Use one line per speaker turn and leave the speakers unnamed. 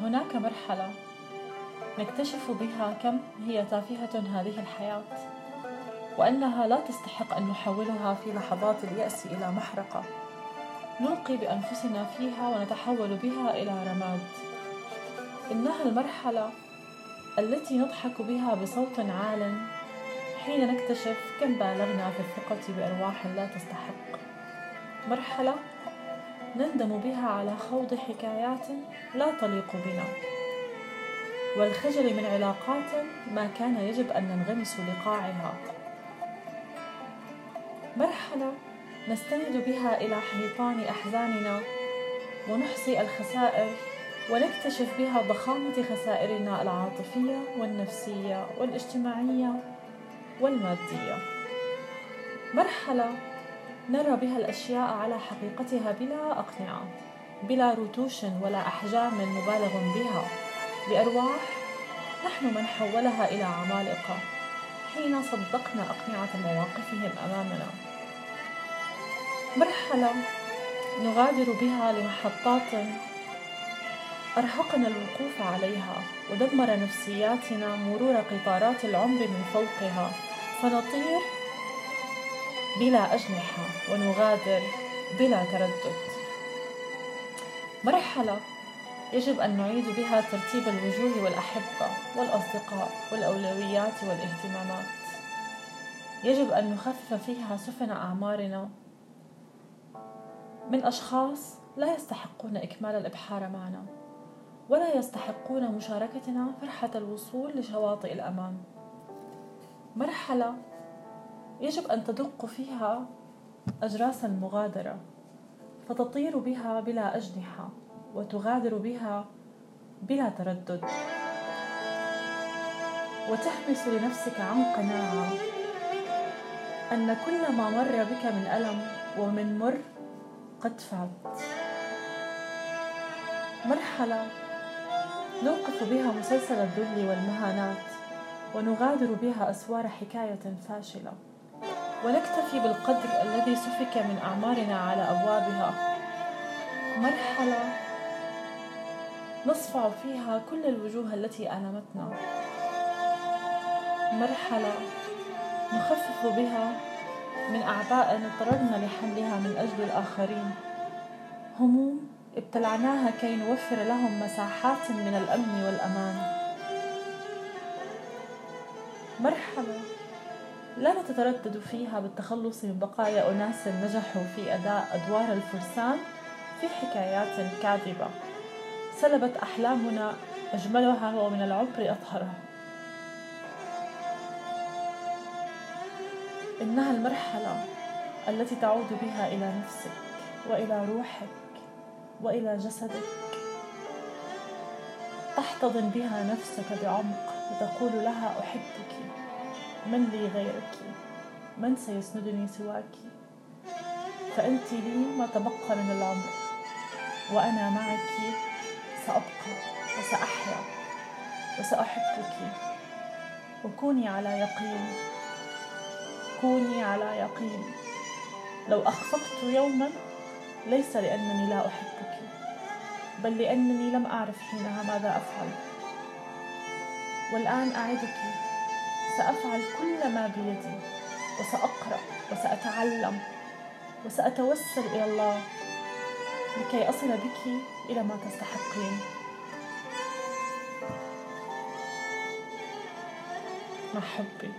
هناك مرحلة نكتشف بها كم هي تافهة هذه الحياة وأنها لا تستحق أن نحولها في لحظات اليأس إلى محرقة. نلقي بأنفسنا فيها ونتحول بها إلى رماد. إنها المرحلة التي نضحك بها بصوت عال حين نكتشف كم بالغنا في الثقة بأرواح لا تستحق. مرحلة نندم بها على خوض حكايات لا تليق بنا. والخجل من علاقات ما كان يجب أن ننغمس لقاعها. مرحلة نستند بها إلى حيطان أحزاننا ونحصي الخسائر ونكتشف بها ضخامة خسائرنا العاطفية والنفسية والاجتماعية والمادية. مرحلة نرى بها الأشياء على حقيقتها بلا أقنعة بلا رتوش ولا أحجام مبالغ بها. لأرواح نحن من حولها إلى عمالقة حين صدقنا أقنعة مواقفهم أمامنا. مرحلة نغادر بها لمحطات أرهقنا الوقوف عليها ودمر نفسياتنا مرور قطارات العمر من فوقها. فنطير بلا أجنحة ونغادر بلا تردد. مرحلة يجب أن نعيد بها ترتيب الوجوه والأحبة والأصدقاء والأولويات والاهتمامات. يجب أن نخفف فيها سفن أعمارنا من أشخاص لا يستحقون إكمال الإبحار معنا ولا يستحقون مشاركتنا فرحة الوصول لشواطئ الأمان مرحلة يجب أن تدق فيها أجراس المغادرة فتطير بها بلا أجنحة وتغادر بها بلا تردد. وتحبس لنفسك عن قناعة أن كل ما مر بك من ألم ومن مر قد فات. مرحلة نوقف بها مسلسل الذل والمهانات ونغادر بها أسوار حكاية فاشلة. ونكتفي بالقدر الذي سفك من أعمارنا على أبوابها. مرحلة نصفع فيها كل الوجوه التي ألمتنا. مرحلة نخفف بها من أعباء اضطررنا لحملها من أجل الآخرين. هموم ابتلعناها كي نوفر لهم مساحات من الأمن والأمان. مرحلة لا نتردد فيها بالتخلص من بقايا أناس نجحوا في أداء أدوار الفرسان في حكايات كاذبة. سلبت أحلامنا أجملها ومن العمر أطهرها. إنها المرحلة التي تعود بها إلى نفسك وإلى روحك وإلى جسدك. تحتضن بها نفسك بعمق وتقول لها أحبك. من لي غيرك؟ من سيسندني سواك؟ فأنت لي ما تبقى من العمر وأنا معك سأبقى وسأحيا وسأحبك. وكوني على يقين كوني على يقين. لو أخفقت يوما ليس لأنني لا أحبك بل لأنني لم أعرف حينها ماذا أفعل. والآن أعدك سأفعل كل ما بيدي وسأقرأ وسأتعلم وسأتوسل إلى الله لكي أصل بك إلى ما تستحقين. مع حبي.